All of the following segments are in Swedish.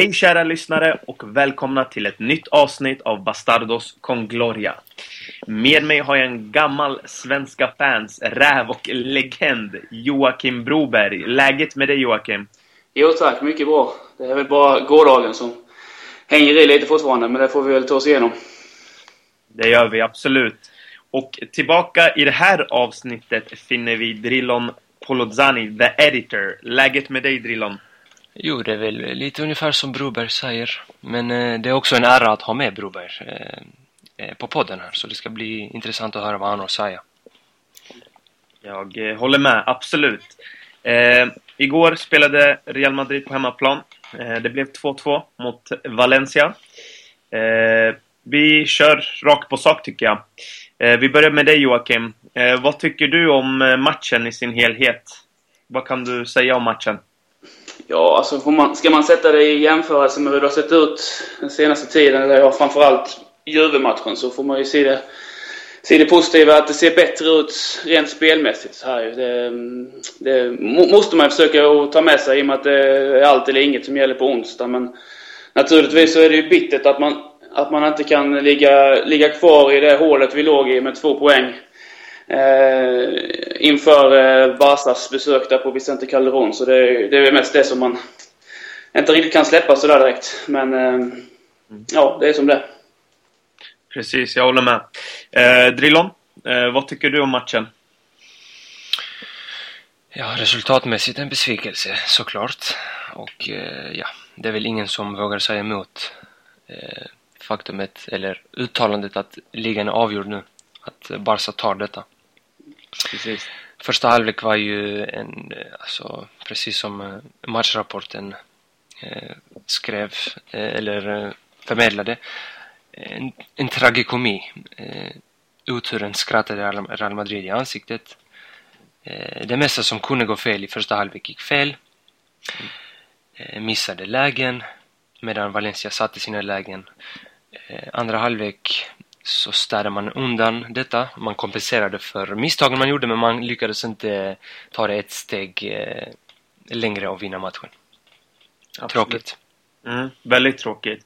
Hej kära lyssnare och välkomna till ett nytt avsnitt av Bastardos con Gloria. Med mig har jag en gammal svenska fans räv och legend, Joakim Broberg. Läget med dig Joakim? Jo tack, mycket bra. Det är väl bara gårdagen som hänger i lite fortfarande, men det får vi väl ta oss igenom. Det gör vi absolut. Och tillbaka i det här avsnittet finner vi Drillon Polozzani, the editor. Läget med dig Drillon? Jo, det är väl lite ungefär som Broberg säger. Men eh, det är också en ära att ha med Broberg eh, eh, på podden här. Så det ska bli intressant att höra vad han har att säga. Jag eh, håller med, absolut. Eh, igår spelade Real Madrid på hemmaplan. Eh, det blev 2-2 mot Valencia. Eh, vi kör rakt på sak tycker jag. Eh, vi börjar med dig Joakim. vad tycker du om matchen i sin helhet? Vad kan du säga om matchen? Ja, alltså man, ska man sätta det i jämförelse med hur det har sett ut den senaste tiden, eller ja, framförallt Juve-matchen, så får man ju se det, se det positiva att det ser bättre ut rent spelmässigt. Så här. Det, det måste man försöka att ta med sig i och med att det är allt eller inget som gäller på onsdag. Men naturligtvis så är det ju bittert att man, att man inte kan ligga, ligga kvar i det hålet vi låg i med två poäng eh, inför eh, Barsas besök där på Vicente Calderon. Så det, det är mest det som man inte riktigt kan släppa sådär direkt. Men eh, mm. ja, det är som det Precis, jag håller med. Eh, Drillon, eh, vad tycker du om matchen? Ja, resultatmässigt en besvikelse såklart. Och eh, ja, det är väl ingen som vågar säga emot eh, faktumet eller uttalandet att ligan är avgjord nu. Att Barca tar detta. Precis. Första halvlek var ju en, alltså precis som eh, matchrapporten eh, skrev eh, eller eh, förmedlade, en, en tragikomi. Eh, oturen skrattade Real Madrid i ansiktet. Eh, det mesta som kunde gå fel i första halvlek gick fel. Eh, missade lägen medan Valencia satte sina lägen. Eh, andra halvlek så städade man undan detta. Man kompenserade för misstagen man gjorde men man lyckades inte ta det ett steg eh, längre och vinna matchen. Absolut. Tråkigt. Mm, väldigt tråkigt.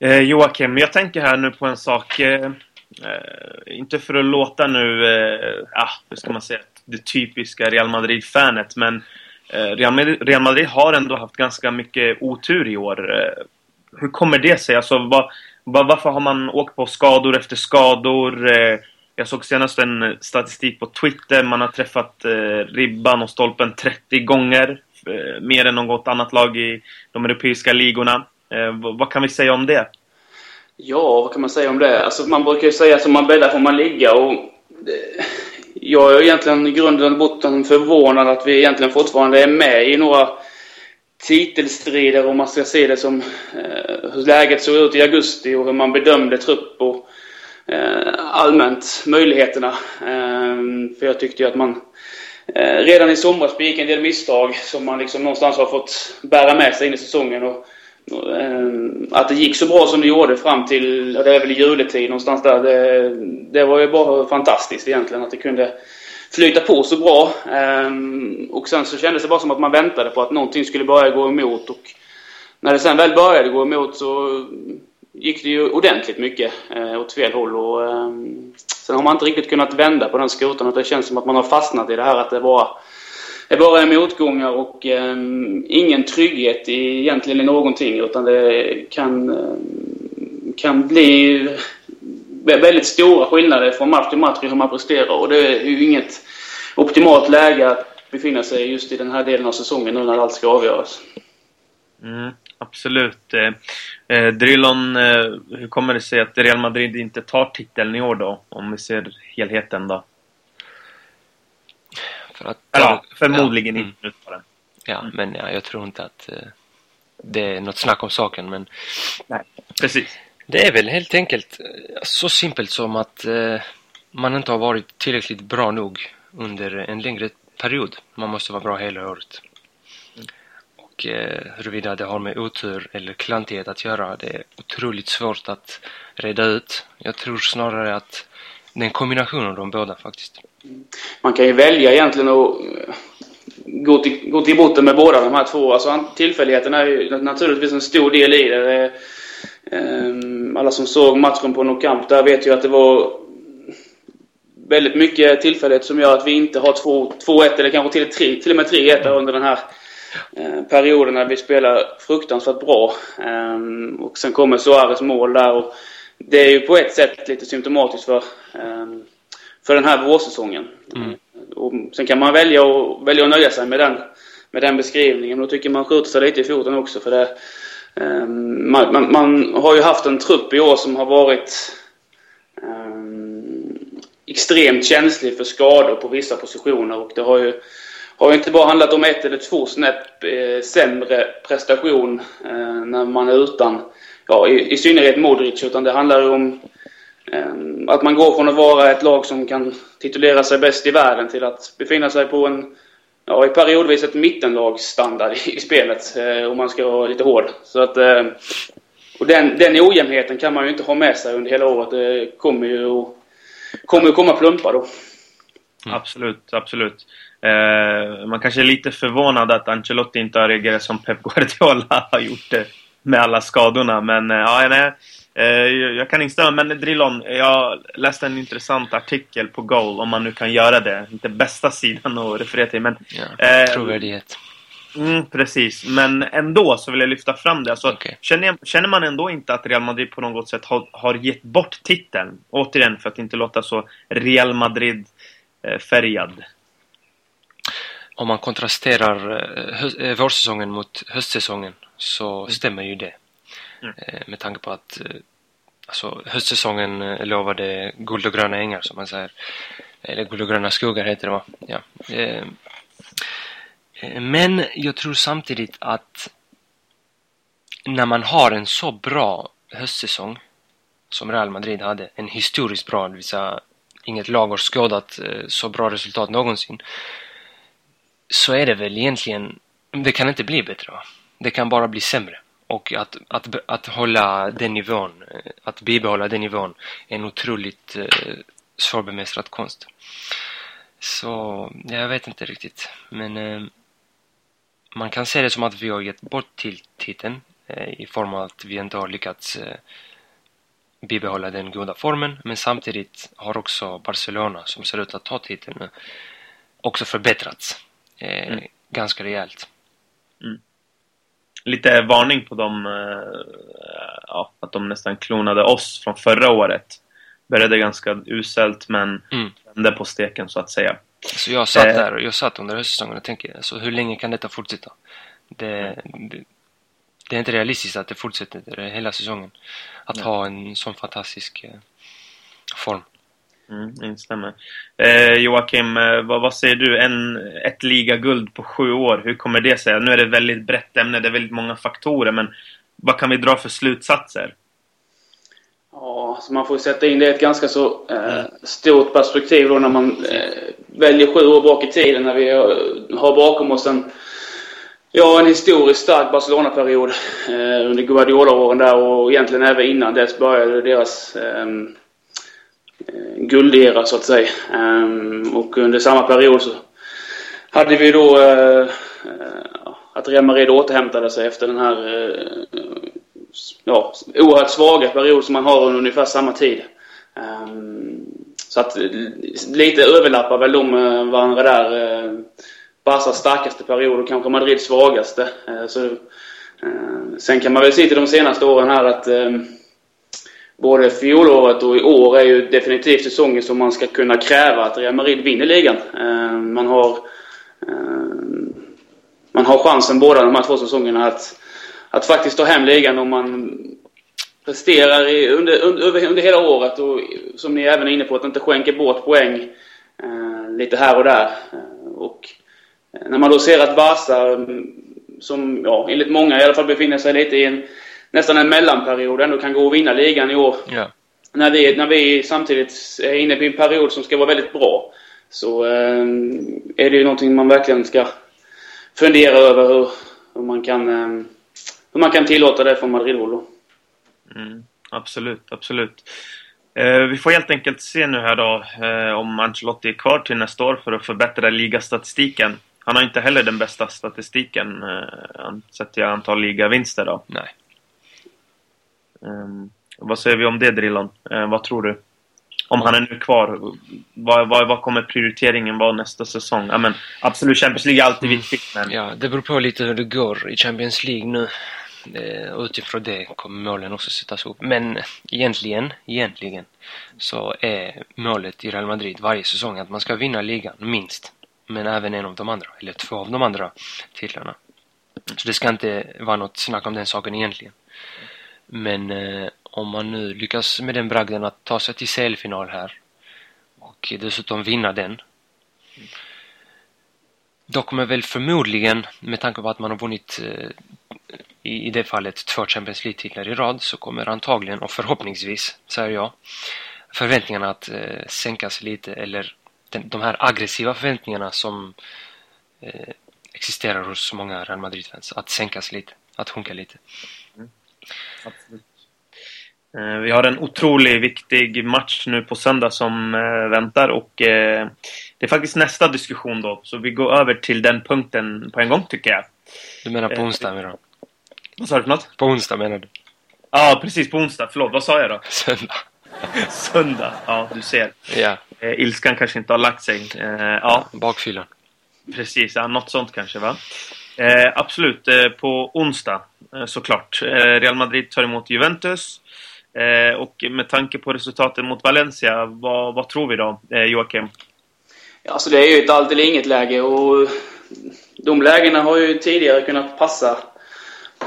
Eh, Joakim, jag tänker här nu på en sak. Eh, eh inte för att låta nu, eh, ah, hur ska man säga, det typiska Real Madrid-fanet men eh, Real Madrid har ändå haft ganska mycket otur i år. Hur kommer det sig? Alltså, vad, varför har man åkt på skador efter skador? Eh, jag såg senast en statistik på Twitter. Man har träffat eh, ribban och stolpen 30 gånger. Eh, mer än något annat lag i de europeiska ligorna. Vad kan vi säga om det? Ja, vad kan man säga om det? Alltså, man brukar ju säga som man bäddar får man ligga. Och jag är egentligen i grunden och botten förvånad att vi egentligen fortfarande är med i några titelstrider om man ska se det som eh, hur läget såg ut i augusti och hur man bedömde trupp och eh, allmänt möjligheterna. Eh, för jag tyckte ju att man eh, redan i somras begick en del misstag som man liksom någonstans har fått bära med sig in i säsongen. Och, eh, att det gick så bra som det gjorde fram till, det är väl juletid någonstans där, det, det var ju bara fantastiskt egentligen att det kunde flyta på så bra. Ehm, och sen så kändes det bara som att man väntade på att någonting skulle börja gå emot. Och när det sen väl började gå emot så gick det ju ordentligt mycket eh, åt fel håll. Och, ehm, sen har man inte riktigt kunnat vända på den skutan. Det känns som att man har fastnat i det här att det bara det bara är motgångar och um, ingen trygghet i, egentligen i någonting. Utan det kan, um, kan bli väldigt stora skillnader från match till match i hur man presterar. Och det är ju inget optimalt läge att befinna sig just i den här delen av säsongen nu när allt ska avgöras. Mm, absolut. Eh, eh, Drillon, eh, hur kommer det sig att Real Madrid inte tar titeln i år då? Om vi ser helheten då? För att, ja, förmodligen ja, inte mm. på den. Ja, men ja, jag tror inte att eh, det är något snack om saken, men... Nej, precis. Det är väl helt enkelt eh, så simpelt som att eh, man inte har varit tillräckligt bra nog under en längre period. Man måste vara bra hela året. Mm. Och eh, huruvida det har med otur eller klantighet att göra, det är otroligt svårt att reda ut. Jag tror snarare att det är en kombination av de båda faktiskt. Man kan ju välja egentligen att eh, gå till, gå till botten med båda de här två. Alltså tillfälligheterna är ju naturligtvis en stor del i det. Ehm, alla som såg matchen på Nou Camp där vet ju att det var väldigt mycket tillfällighet som gör att vi inte har 2-1 eller kanske till, tre, till och med 3-1 under den här eh, perioden när vi spelar fruktansvärt bra. Ehm, och sen kommer Suarez mål där och det är ju på ett sätt lite symptomatiskt för, ehm, för den här vårsäsongen. Mm. Och sen kan man välja att, välja att nöja sig med den, med den beskrivningen. Då tycker man skjuter sig lite i foten också. För det, Ehm, man, man, man, har ju haft en trupp i år som har varit um, extremt känslig för skador på vissa positioner. Och det har ju, har ju inte bara handlat om ett eller två snäpp eh, sämre prestation eh, när man är utan, ja, i, i synnerhet Modric, utan det handlar ju om eh, att man går från att vara ett lag som kan titulera sig bäst i världen till att befinna sig på en, ja, i periodvis ett mittenlagsstandard i spelet. Eh, om man ska vara lite hård. Så att, eh, och den, den ojämnheten kan man ju inte ha med sig under hela året. Det kommer ju kommer att komma plumpar då. Mm. Absolut, absolut. Eh, man kanske är lite förvånad att Ancelotti inte har reagerat som Pep Guardiola har gjort det med alla skadorna. Men eh, ja, nej, jag kan instämma, men Drillon, jag läste en intressant artikel på Goal, om man nu kan göra det. Inte bästa sidan att referera till, men... Ja, eh, trovärdighet. Mm, precis, men ändå så vill jag lyfta fram det. Alltså, okay. känner, känner, man ändå inte att Real Madrid på något sätt har, har gett bort titeln? Återigen, för att inte låta så Real Madrid-färgad. Eh, om man kontrasterar eh, vårsäsongen mot höstsäsongen så mm. stämmer ju det. Mm. Eh, med tanke på att eh, alltså, höstsäsongen eh, lovade guld och gröna ängar som man säger. Eller guld och gröna skogar heter det va? Ja. Men jag tror samtidigt att när man har en så bra höstsäsong som Real Madrid hade, en historiskt bra, det vill säga inget lag har skådat så bra resultat någonsin, så är det väl egentligen, det kan inte bli bättre va? Det kan bara bli sämre. Och att, att, att hålla den nivån, eh, att bibehålla den nivån är en otroligt eh, svårbemästrad konst. Så jag vet inte riktigt. Men eh, man kan se det som att vi har gett bort till titeln eh, i form av att vi inte har lyckats eh, bibehålla den goda formen. Men samtidigt har också Barcelona, som ser ut att ta titeln, också förbättrats eh, mm. ganska rejält. Mm lite varning på dem. Eh, ja, att de nästan klonade oss från förra året. Började ganska uselt men mm. vände på steken så att säga. Så jag satt eh. där och jag satt under höstsäsongen och tänkte alltså, hur länge kan detta fortsätta? Det, det, det är inte realistiskt att det fortsätter hela säsongen. Att Nej. ha en sån fantastisk eh, form. Mm, instämmer. Eh, Joakim, eh, vad, vad, säger du? En, ett ligaguld på sju år, hur kommer det sig? Nu är det ett väldigt brett ämne, det är väldigt många faktorer, men vad kan vi dra för slutsatser? Ja, så man får sätta in det i ett ganska så eh, mm. stort perspektiv då när man eh, väljer sju år bak i tiden när vi har bakom oss en, ja, en historiskt stark Barcelona-period eh, under Guardiola-åren där och egentligen även innan dess började deras eh, Eh, Eh, guldera så att säga. Ehm, och under samma period så hade vi då eh, eh, att Real Madrid återhämtade sig efter den här ja, oerhört svaga period som man har under ungefär samma tid. Ehm, så att lite överlappar väl de varandra där. Barcas starkaste period och kanske Madrids svagaste. Så, sen kan man väl se till de senaste åren här att ehm, både fjolåret och i år är ju definitivt säsongen som man ska kunna kräva att Real Madrid vinner ligan. Eh, man har, eh, man har chansen båda de här två säsongerna att, att faktiskt ta hem ligan om man presterar i, under, under, under hela året och som ni även är inne på, att inte skänka bort poäng eh, lite här och där. Och när man då ser att Barca, mm, som ja, enligt många i alla fall befinner sig lite i en nästan en mellanperiod ändå kan gå och vinna ligan i år. Ja. När, vi, när vi samtidigt är inne i en period som ska vara väldigt bra så eh, är det ju någonting man verkligen ska fundera över hur, hur man, kan, eh, hur man kan tillåta det från Madrid-håll. Mm, absolut, absolut. Eh, vi får helt enkelt se nu här då eh, om Ancelotti är kvar till nästa år för att förbättra ligastatistiken. Han har inte heller den bästa statistiken eh, sett till antal ligavinster då. Nej. Um, vad säger vi om det Drillon? Uh, vad tror du? Om han är nu kvar, vad, vad, vad kommer prioriteringen vara nästa säsong? Ja, men, absolut, Champions League är alltid Mm. viktigt, men... Ja, det beror på lite hur det går i Champions League nu. Eh, utifrån det kommer målen också sättas upp. Men egentligen, egentligen så är målet i Real Madrid varje säsong att man ska vinna ligan, minst. Men även en av de andra, eller två av de andra titlarna. Så det ska inte vara något snack om den saken egentligen. Men eh, om man nu lyckas med den bragden att ta sig till CL-final här och dessutom vinna den då kommer väl förmodligen, med tanke på att man har vunnit eh, i, i det fallet två Champions League-titlar i rad, så kommer antagligen och förhoppningsvis, säger jag, förväntningarna att eh, sänkas lite eller den, de här aggressiva förväntningarna som eh, existerar hos många Real Madrid-fans, att sänkas lite, att sjunka lite. Absolut. Eh, Vi har en otroligt viktig match nu på söndag som eh, väntar och eh, det är faktiskt nästa diskussion då. Så vi går över till den punkten på en gång tycker jag. Du menar på onsdag, menar du? Vad sa du för något? På onsdag menar du? Ja, precis på onsdag. Förlåt, vad sa jag då? Söndag? Söndag. Ja, du ser. Ja, Eh, ilskan kanske inte har lagt sig. Eh, ja, bakfyllan. precis. Ja, något sånt kanske va? Eh, absolut, eh, på onsdag såklart. Eh, Real Madrid tar emot Juventus. Eh, och med tanke på resultatet mot Valencia, vad, vad tror vi då, eh, Joakim? Ja, Alltså det är ju ett allt eller inget läge och de lägena har ju tidigare kunnat passa,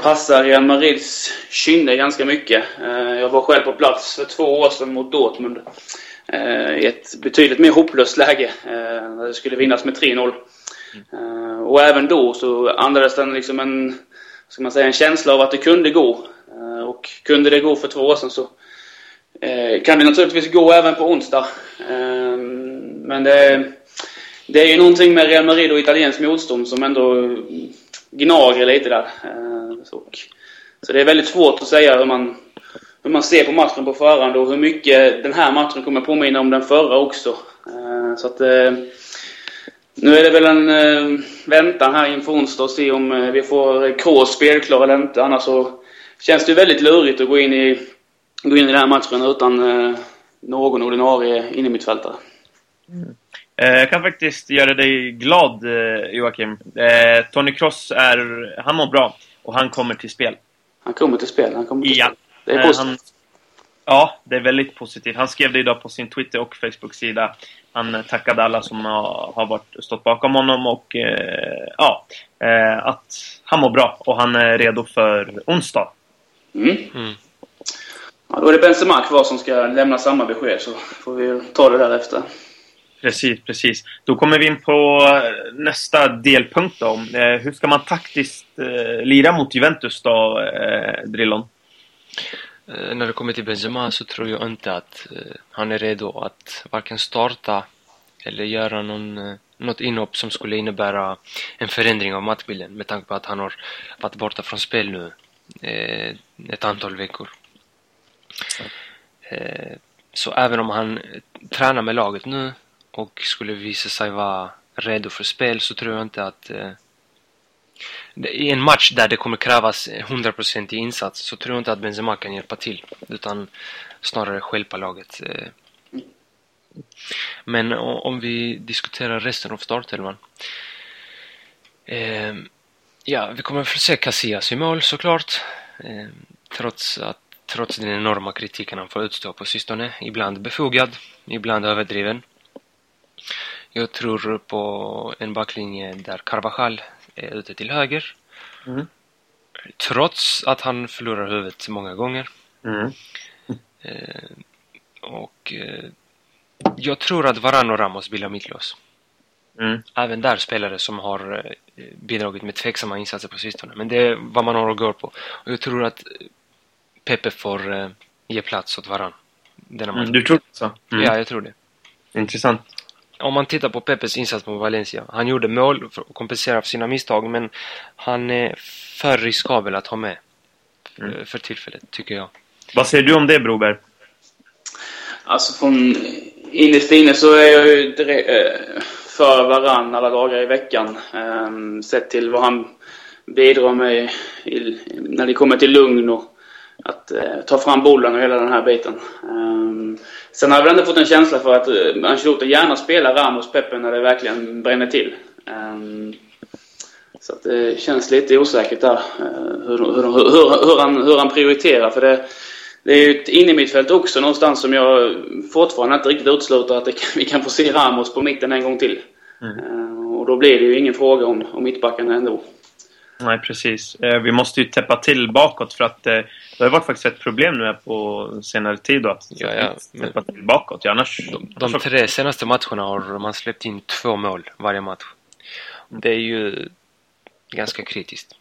passa Real Madrids kynne ganska mycket. Eh, Jag var själv på plats för två år sedan mot Dortmund eh, i ett betydligt mer hopplöst läge. eh, det skulle vinnas med 3-0. Eh, Och även då så andades den liksom en, ska man säga, en känsla av att det kunde gå. Eh, och kunde det gå för två år sedan så eh, kan det naturligtvis gå även på onsdag. Ehm, men det, det är ju någonting med Real Madrid och italienskt motstånd som ändå gnager lite där. Eh, så, det är väldigt svårt att säga hur man, hur man ser på matchen på förhand och hur mycket den här matchen kommer påminna om den förra också. Så att eh, nu är det väl en eh, väntan här inför onsdag och se om eh, vi får Kroos spelklar eller inte. Annars så känns det ju väldigt lurigt att gå in i, gå in i den här matchen utan eh, någon ordinarie innermittfältare. Eh, jag kan faktiskt göra dig glad, eh, Joakim. Eh, Tony Kroos är, han mår bra och han kommer till spel. Han kommer till spel. Han kommer till Ja. spel. Det är positivt. han, ja, det är väldigt positivt. Han skrev det idag på sin Twitter och Facebook-sida. Han eh, tackade alla som har, varit, stått bakom honom och eh, ja, eh, att han mår bra och han är redo för onsdag. Mm. Mm. Ja, då är det Benzema kvar som ska lämna samma besked så får vi ta det därefter. Precis, precis. Då kommer vi in på eh, nästa delpunkt då. Eh, hur ska man taktiskt eh, lira mot Juventus då, eh, Drillon? Eh, när det kommer till Benzema så tror jag inte att eh, han är redo att varken starta eller göra någon, eh, något inhopp som skulle innebära en förändring av matchbilden med tanke på att han har varit borta från spel nu ett antal veckor. Så även om han tränar med laget nu och skulle visa sig vara redo för spel så tror jag inte att i en match där det kommer krävas 100% i insats så tror jag inte att Benzema kan hjälpa till utan snarare stjälpa laget. Eh. Men om vi diskuterar resten av startelvan. Eh, ja, vi kommer få se Casillas i mål såklart. Eh, trots, att, trots den enorma kritiken han får utstå på sistone. Ibland befogad, ibland överdriven. Jag tror på en backlinje där Carvajal är ute till höger. Mm. Trots att han förlorar huvudet många gånger. Mm. Eh, och eh, jag tror att Varane och Ramos bildar mittlås. Mm. Även där spelare som har eh, bidragit med tveksamma insatser på sistone. Men det är vad man har att gå på. Och jag tror att eh, Pepe får eh, ge plats åt Varane. Denna. Mm. Du tror så? Mm. Ja, jag tror det. Intressant. Om man tittar på Pepes insats mot Valencia. Han gjorde mål för att kompensera för sina misstag men han är för riskabel att ha med. För, Mm. för tillfället, tycker jag. Vad säger du om det, Broberg? Alltså från innerst inne så är jag ju eh, för varann alla dagar i veckan. Um, sett till vad han bidrar med när det kommer till lugn och att uh, ta fram bollen och hela den här biten. Um, sen har jag väl ändå fått en känsla för att uh, Ancelotti gärna spelar Ramos Pepe när det verkligen bränner till. Um, så att det känns lite osäkert där uh, hur, hur, hur, hur, han, hur han prioriterar. För det, det är ju ett innermittfält också någonstans som jag fortfarande inte riktigt utesluter att kan, vi kan få se Ramos på mitten en gång till. Mm. Uh, och då blir det ju ingen fråga om, om mittbackarna ändå. Nej, precis. Eh, vi måste ju täppa till bakåt för att eh, det har varit faktiskt ett problem nu på senare tid då, att ja, ja. täppa till bakåt. Ja, annars, de, de tre senaste matcherna har man släppt in två mål varje match. Det är ju ganska kritiskt.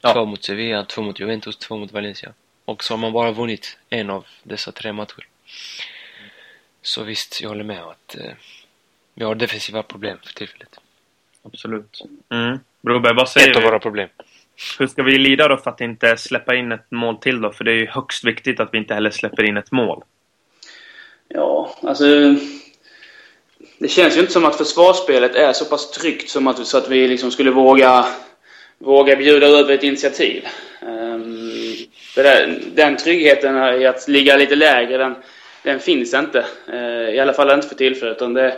Ja. Två mot Sevilla, två mot Juventus, två mot Valencia. Och så har man bara vunnit en av dessa tre matcher. Så visst, jag håller med att eh, vi har defensiva problem för tillfället. Absolut. Mm. Broberg, vad säger Ett av våra problem. Hur ska vi lida då för att inte släppa in ett mål till då? För det är ju högst viktigt att vi inte heller släpper in ett mål. Ja, alltså... Det känns ju inte som att försvarsspelet är så pass tryggt som att, så att vi liksom skulle våga, våga bjuda över ett initiativ. Ehm, um, där, den tryggheten i att ligga lite lägre, den, den finns inte. Uh, I alla fall inte för tillfället. Det,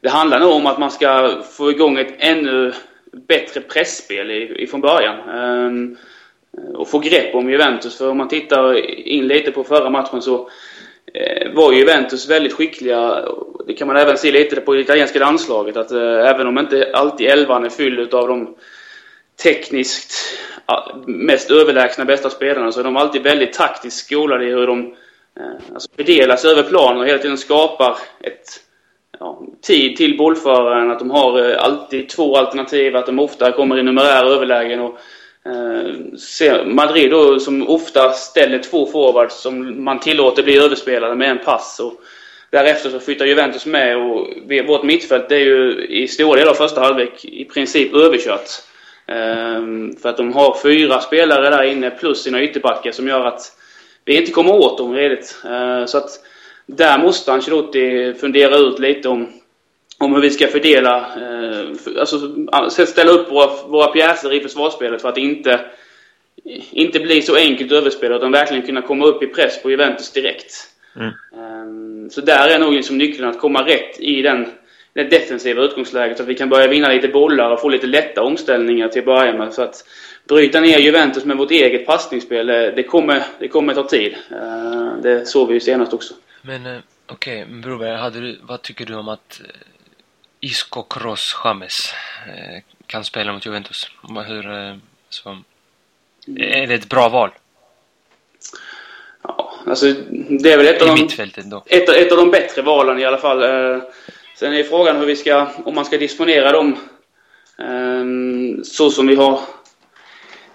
det handlar nog om att man ska få igång ett ännu bättre pressspel ifrån början. Ehm, och få grepp om Juventus. För om man tittar in lite på förra matchen så eh, var Juventus väldigt skickliga. Det kan man även se lite på det italienska landslaget. Att eh, även om inte alltid elvan är fylld av de tekniskt mest överlägsna bästa spelarna så är de alltid väldigt taktiskt skolade i hur de eh, alltså fördelas över planen och hela tiden skapar ett ja, tid till bollföraren, att de har eh, alltid två alternativ, att de ofta kommer i numerära överlägen. Och, eh, Madrid då, som ofta ställer två forwards som man tillåter bli överspelade med en pass. Och därefter så flyttar Juventus med och vårt mittfält är ju i stora delar av första halvlek i princip överkört. Ehm, för att de har fyra spelare där inne plus sina ytterbackar som gör att vi inte kommer åt dem redigt. Ehm, så att där måste Ancelotti fundera ut lite om, om hur vi ska fördela, eh, alltså ställa upp våra, våra pjäser i försvarsspelet för att inte, inte bli så enkelt överspelat utan verkligen kunna komma upp i press på Juventus direkt. Mm. Um, så där är nog liksom nyckeln att komma rätt i den, det defensiva utgångsläget så att vi kan börja vinna lite bollar och få lite lätta omställningar till att börja med. Så att bryta ner Juventus med vårt eget passningsspel, eh, det kommer, det kommer ta tid. Uh, det såg vi ju senast också. Men eh, okej, okay, Broberg, vad tycker du om att eh, Isco, Kroos, James eh, kan spela mot Juventus? Hur, så, är det ett bra val? Ja, alltså det är väl ett, av de, ett, ett av de bättre valen i alla fall. Sen är frågan hur vi ska, om man ska disponera dem eh, så som vi har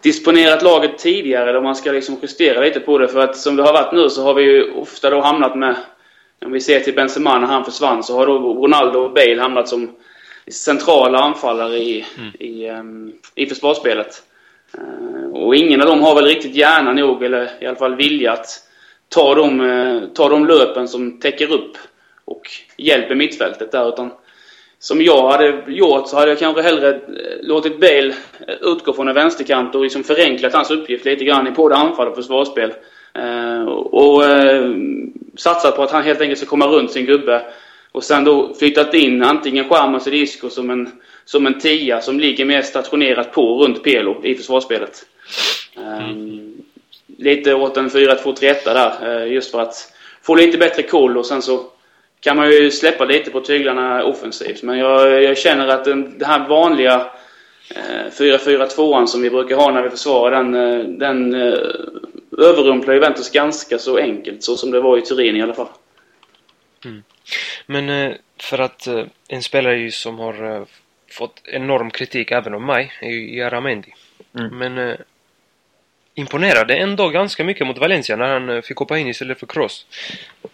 disponerat laget tidigare om man ska liksom justera lite på det. För att som det har varit nu så har vi ju ofta då hamnat med, om vi ser till Benzema när han försvann, så har då Ronaldo och Bale hamnat som centrala anfallare i, mm. i, um, i försvarsspelet. Uh, och ingen av dem har väl riktigt hjärna nog, eller i alla fall vilja att ta de, uh, ta de löpen som täcker upp och hjälper mittfältet där. Utan som jag hade gjort så hade jag kanske hellre eh, låtit Bale eh, utgå från en vänsterkant och liksom förenklat hans uppgift lite grann i både anfall och försvarsspel. Eh, och satsat på att han helt enkelt ska komma runt sin gubbe. Och sen då flyttat in antingen Chamans eller Isco som en, som en tia som ligger mer stationerat på runt Pelo i försvarsspelet. Mm. Lite åt en 4-2-3-1 där, just för att få lite bättre koll och sen så kan man ju släppa lite på tyglarna offensivt. Men jag, jag känner att den, den här vanliga eh, 4-4-2an som vi brukar ha när vi försvarar den, eh, den eh, överrumplar Juventus ganska så enkelt. Så som det var i Turin i alla fall. Mm. Men eh, för att eh, en spelare som har eh, fått enorm kritik även av mig är ju Jaramendi. Mm. Men imponerade ändå ganska mycket mot Valencia när han eh, fick hoppa in istället för Kroos.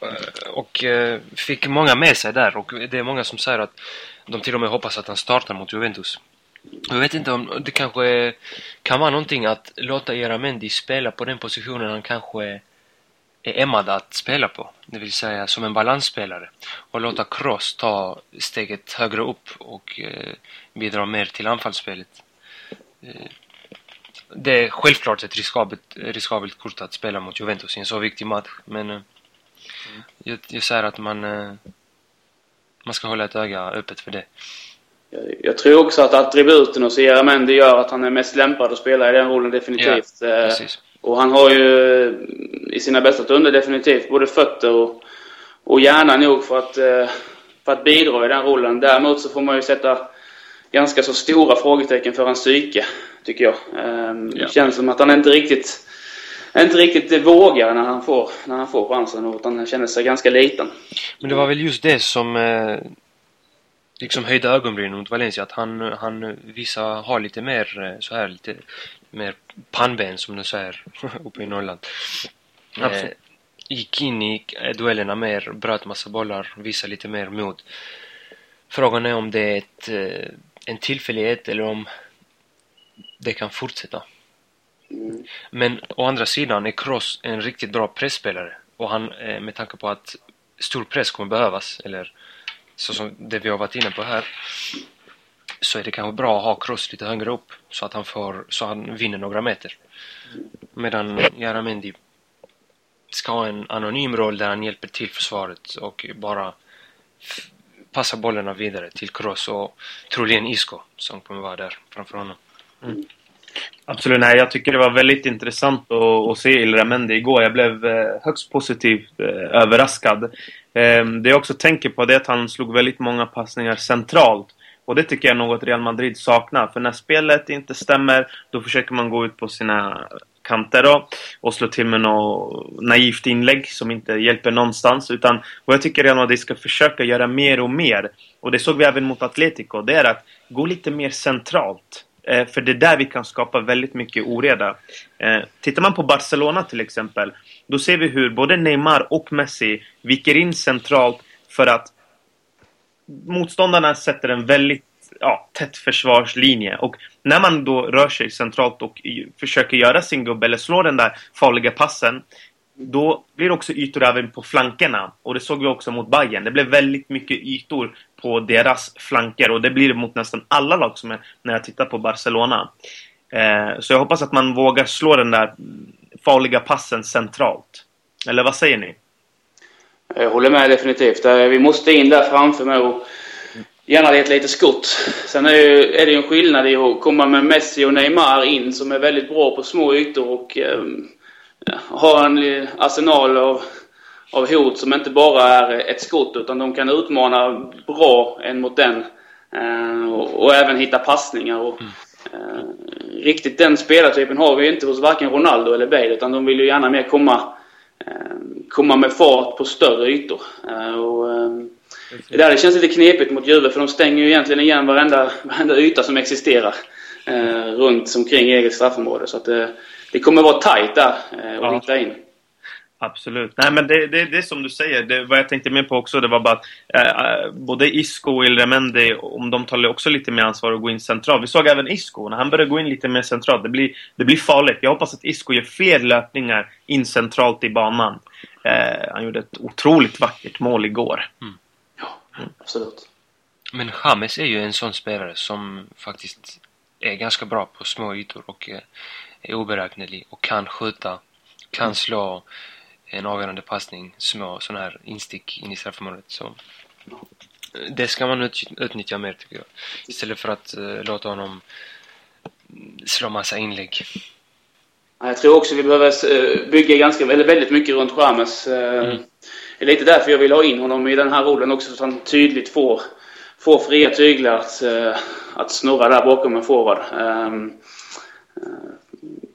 Eh, och eh, fick många med sig där och det är många som säger att de till och med hoppas att han startar mot Juventus. Jag vet inte om det kanske kan vara någonting att låta Eramendi spela på den positionen han kanske är ämnade att spela på. Det vill säga som en balansspelare. Och låta Kroos ta steget högre upp och bidra mer till anfallsspelet. Det är självklart ett riskabelt, riskabelt kort att spela mot Juventus i en så viktig match. Men mm. jag, jag säger att man, eh, man ska hålla ett öga öppet för det. Jag tror också att attributen hos Mendy gör att han är mest lämpad att spela i den rollen definitivt. Ja, eh, och han har ju i sina bästa stunder definitivt både fötter och, och hjärna nog för att, för att bidra i den rollen. Däremot så får man ju sätta ganska så stora frågetecken för hans psyke, tycker jag. Ehm, ja. Det känns som att han inte riktigt inte riktigt vågar när han får, när han får chansen utan han känner sig ganska liten. Men det var väl just det som eh, liksom höjde ögonbrynen mot Valencia att han, han vissa har lite mer eh, så här lite mer pannben som du säger uppe i Norrland. Eh, gick in i duellerna mer, bröt massa bollar, visade lite mer mod. Frågan är om det är ett, en tillfällighet eller om det kan fortsätta. Mm. Men å andra sidan är Kroos en riktigt bra pressspelare och han, eh, med tanke på att stor press kommer behövas, eller så som det vi har varit inne på här, så är det kanske bra att ha Kroos lite högre upp så att han får, så han vinner några meter. Medan Jaramendi ska ha en anonym roll där han hjälper till försvaret och bara Passa bollarna vidare till Kroos och troligen Isco som kommer vara där framför honom. Mm. Absolut, nej jag tycker det var väldigt intressant att, att se Ilramendi igår. Jag blev eh, högst positivt eh, överraskad. Ehm, det jag också tänker på är att han slog väldigt många passningar centralt. Och det tycker jag är något Real Madrid saknar. För när spelet inte stämmer, då försöker man gå ut på sina kanter då, och slå till med något naivt inlägg som inte hjälper någonstans. Utan vad jag tycker Real Madrid ska försöka göra mer och mer, och det såg vi även mot Atletico, det är att gå lite mer centralt. Eh, för det är där vi kan skapa väldigt mycket oreda. Eh, tittar man på Barcelona till exempel, då ser vi hur både Neymar och Messi viker in centralt för att motståndarna sätter en väldigt ja, tätt försvarslinje. Och när man då rör sig centralt och försöker göra sin gubbe eller slå den där farliga passen då blir det också ytor även på flankerna. Och det såg vi också mot Bayern. Det blev väldigt mycket ytor på deras flanker. Och det blir det mot nästan alla lag som är, när jag tittar på Barcelona. Eh, så jag hoppas att man vågar slå den där farliga passen centralt. Eller vad säger ni? Jag håller med definitivt. Eh, vi måste in där framför med och gärna ett litet skott. Sen är, ju, är det ju en skillnad i att komma med Messi och Neymar in som är väldigt bra på små ytor och eh, har en arsenal av, av hot som inte bara är ett skott utan de kan utmana bra en mot den. Eh, och, och, även hitta passningar. Och, eh, riktigt den spelartypen har vi inte hos varken Ronaldo eller Bale utan de vill ju gärna mer komma, eh, komma med fart på större ytor. Eh, och, eh, det där det känns lite knepigt mot Juve för de stänger ju egentligen igen varenda, varenda yta som existerar eh, runt omkring eget straffområde. Så att, det kommer vara tajt där eh, och ja. hitta in. Absolut. Nej men det, det, det är som du säger. Det, vad jag tänkte med på också det var bara att eh, både Isco och Ilremendi, om de tar också lite mer ansvar och går in centralt. Vi såg även Isco, när han började gå in lite mer centralt. Det blir, det blir farligt. Jag hoppas att Isco gör fler löpningar in centralt i banan. Eh, han gjorde ett otroligt vackert mål igår. Mm. Mm. absolut. Men James är ju en sån spelare som faktiskt är ganska bra på små ytor och eh, är oberäknelig och kan skjuta, kan mm. slå en avgörande passning, små sådana här instick in i straffområdet. Så eh, det ska man utnyttja mer tycker jag. Istället för att uh, låta honom slå massa inlägg. Jag tror också vi behöver eh, bygga ganska, eller väldigt mycket runt Chamez. Mm. Det är lite därför jag vill ha in honom i den här rollen också, så att han tydligt får, får fria tyglar att, att snurra där bakom en forward. Um,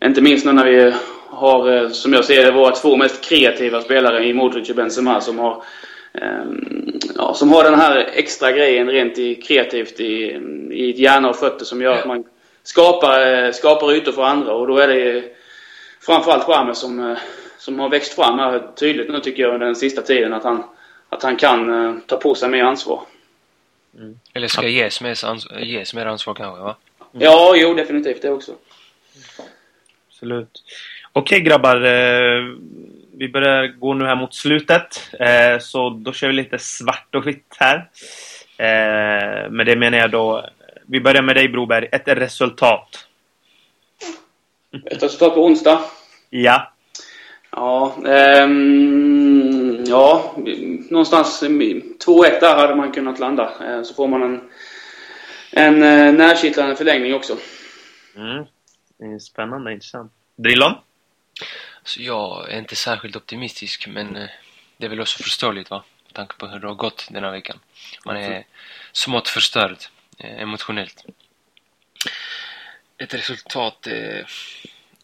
inte minst nu när vi har, eh, som jag ser det, våra två mest kreativa spelare i Modric och Benzema som har ehm, ja, som har den här extra grejen rent i, kreativt i, i hjärna och fötter som gör att man skapar, eh, skapar ytor för andra och då är det framförallt James som, eh, som har växt fram här tydligt nu tycker jag under den sista tiden att han, att han kan ta på sig mer ansvar. Mm. Eller ska ges mer, ansvar, ges mer ansvar kanske va? Mm. Ja, jo definitivt det också. Absolut. Okej grabbar. Eh, vi börjar gå nu här mot slutet. Eh, så då kör vi lite svart och vitt här. Eh, med det menar jag då... Vi börjar med dig Broberg. Ett resultat. Ett resultat på onsdag? Ja. Ja, ehm, ja, någonstans 2-1 där hade man kunnat landa. Eh, så får man en, en eh, närkittlande förlängning också. Mm. Det är spännande, intressant. Drillon? Så jag är inte särskilt optimistisk, men eh, det är väl också förståeligt va? Med tanke på hur det har gått den här veckan. Man är smått förstörd eh, emotionellt. Ett resultat är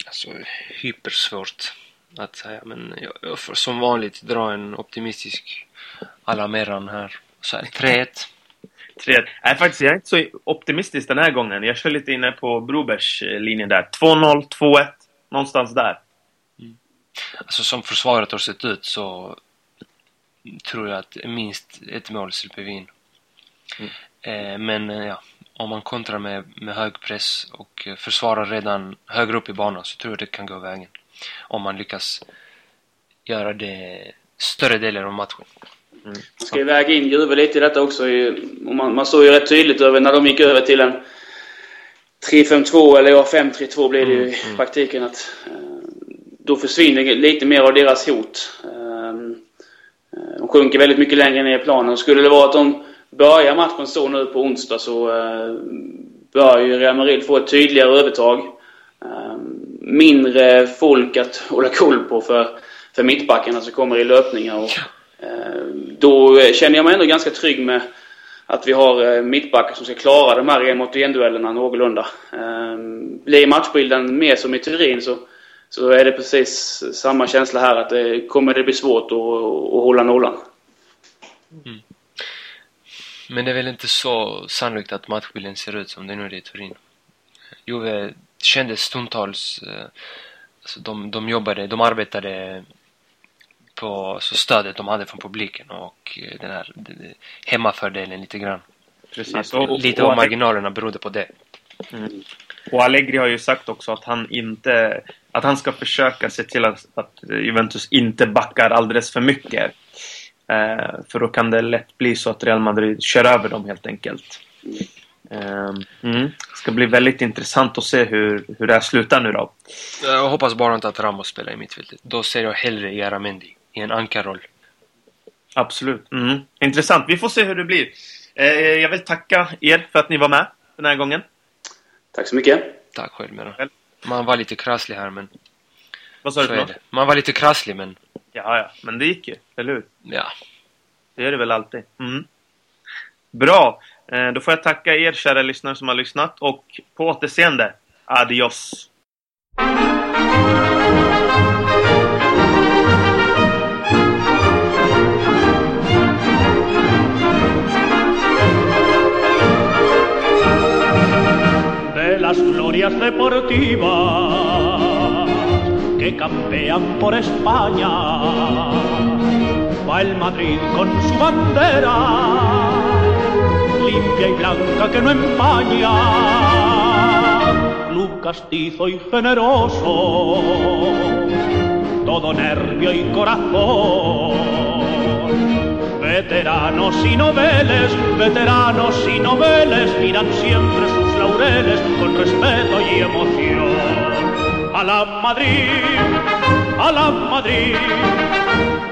alltså hypersvårt att säga, men jag, jag får som vanligt dra en optimistisk alameran här. Så här, 3-1. 3 Nej, faktiskt, jag är inte så optimistisk den här gången. Jag kör lite inne på Brobers eh, linje där. 2-0, 2-1. Någonstans där. Alltså som försvaret har sett ut så tror jag att minst ett mål slipper vi in. Mm. Eh, men eh, ja, om man kontrar med, med hög press och eh, försvarar redan högre upp i banan så tror jag det kan gå vägen. Om man lyckas göra det större delen av matchen. Mm. Man ska ju väga in Juve lite i detta också. Man, man såg ju rätt tydligt över när de gick över till en 3-5-2 eller ja, 5-3-2 blev det ju i mm. praktiken att då försvinner lite mer av deras hot. Ehm, eh, de sjunker väldigt mycket längre ner i planen. Skulle det vara att de börjar matchen så nu på onsdag så eh, bör ju Real Madrid få ett tydligare övertag. Mindre folk att hålla koll på för, för mittbackarna som kommer i löpningar. Och, ehm, då känner jag mig ändå ganska trygg med att vi har eh, mittbackar som ska klara de här en mot en duellerna någorlunda. Blir matchbilden mer som i Turin så så är det precis samma känsla här att det kommer det bli svårt att, att hålla nollan. Mm. Men det är väl inte så sannolikt att matchbilden ser ut som den nu är i Turin. Juve kändes stundtals... Eh, alltså de, de jobbade, de arbetade på alltså stödet de hade från publiken och eh, den här hemmafördelen lite grann. Precis. Och, och, lite av marginalerna berodde på det. Mm. Och Allegri har ju sagt också att han inte att han ska försöka se till att, att Juventus inte backar alldeles för mycket. Eh, för då kan det lätt bli så att Real Madrid kör över dem helt enkelt. Eh, mm. Det ska bli väldigt intressant att se hur, hur det här slutar nu då. Jag hoppas bara inte att Ramos spelar i mittfältet. Då ser jag hellre Jaramendi i en ankarroll. Absolut. Mm. Intressant. Vi får se hur det blir. Eh, jag vill tacka er för att ni var med den här gången. Tack så mycket. Tack själv med Man var lite krasslig här men... Vad sa du Man var lite krasslig men... Ja, ja. Men det gick ju. Eller hur? Ja. Det gör det väl alltid. Mm. Bra. Eh, då får jag tacka er kära lyssnare som har lyssnat och på återseende. Adios. las glorias deportivas que campean por España. Va el Madrid con su bandera, blanca que no empaña. Club castizo y generoso, todo nervio y corazón Veteranos y noveles, veteranos y noveles miran siempre sus laureles con respeto y emoción. A la Madrid, a la Madrid,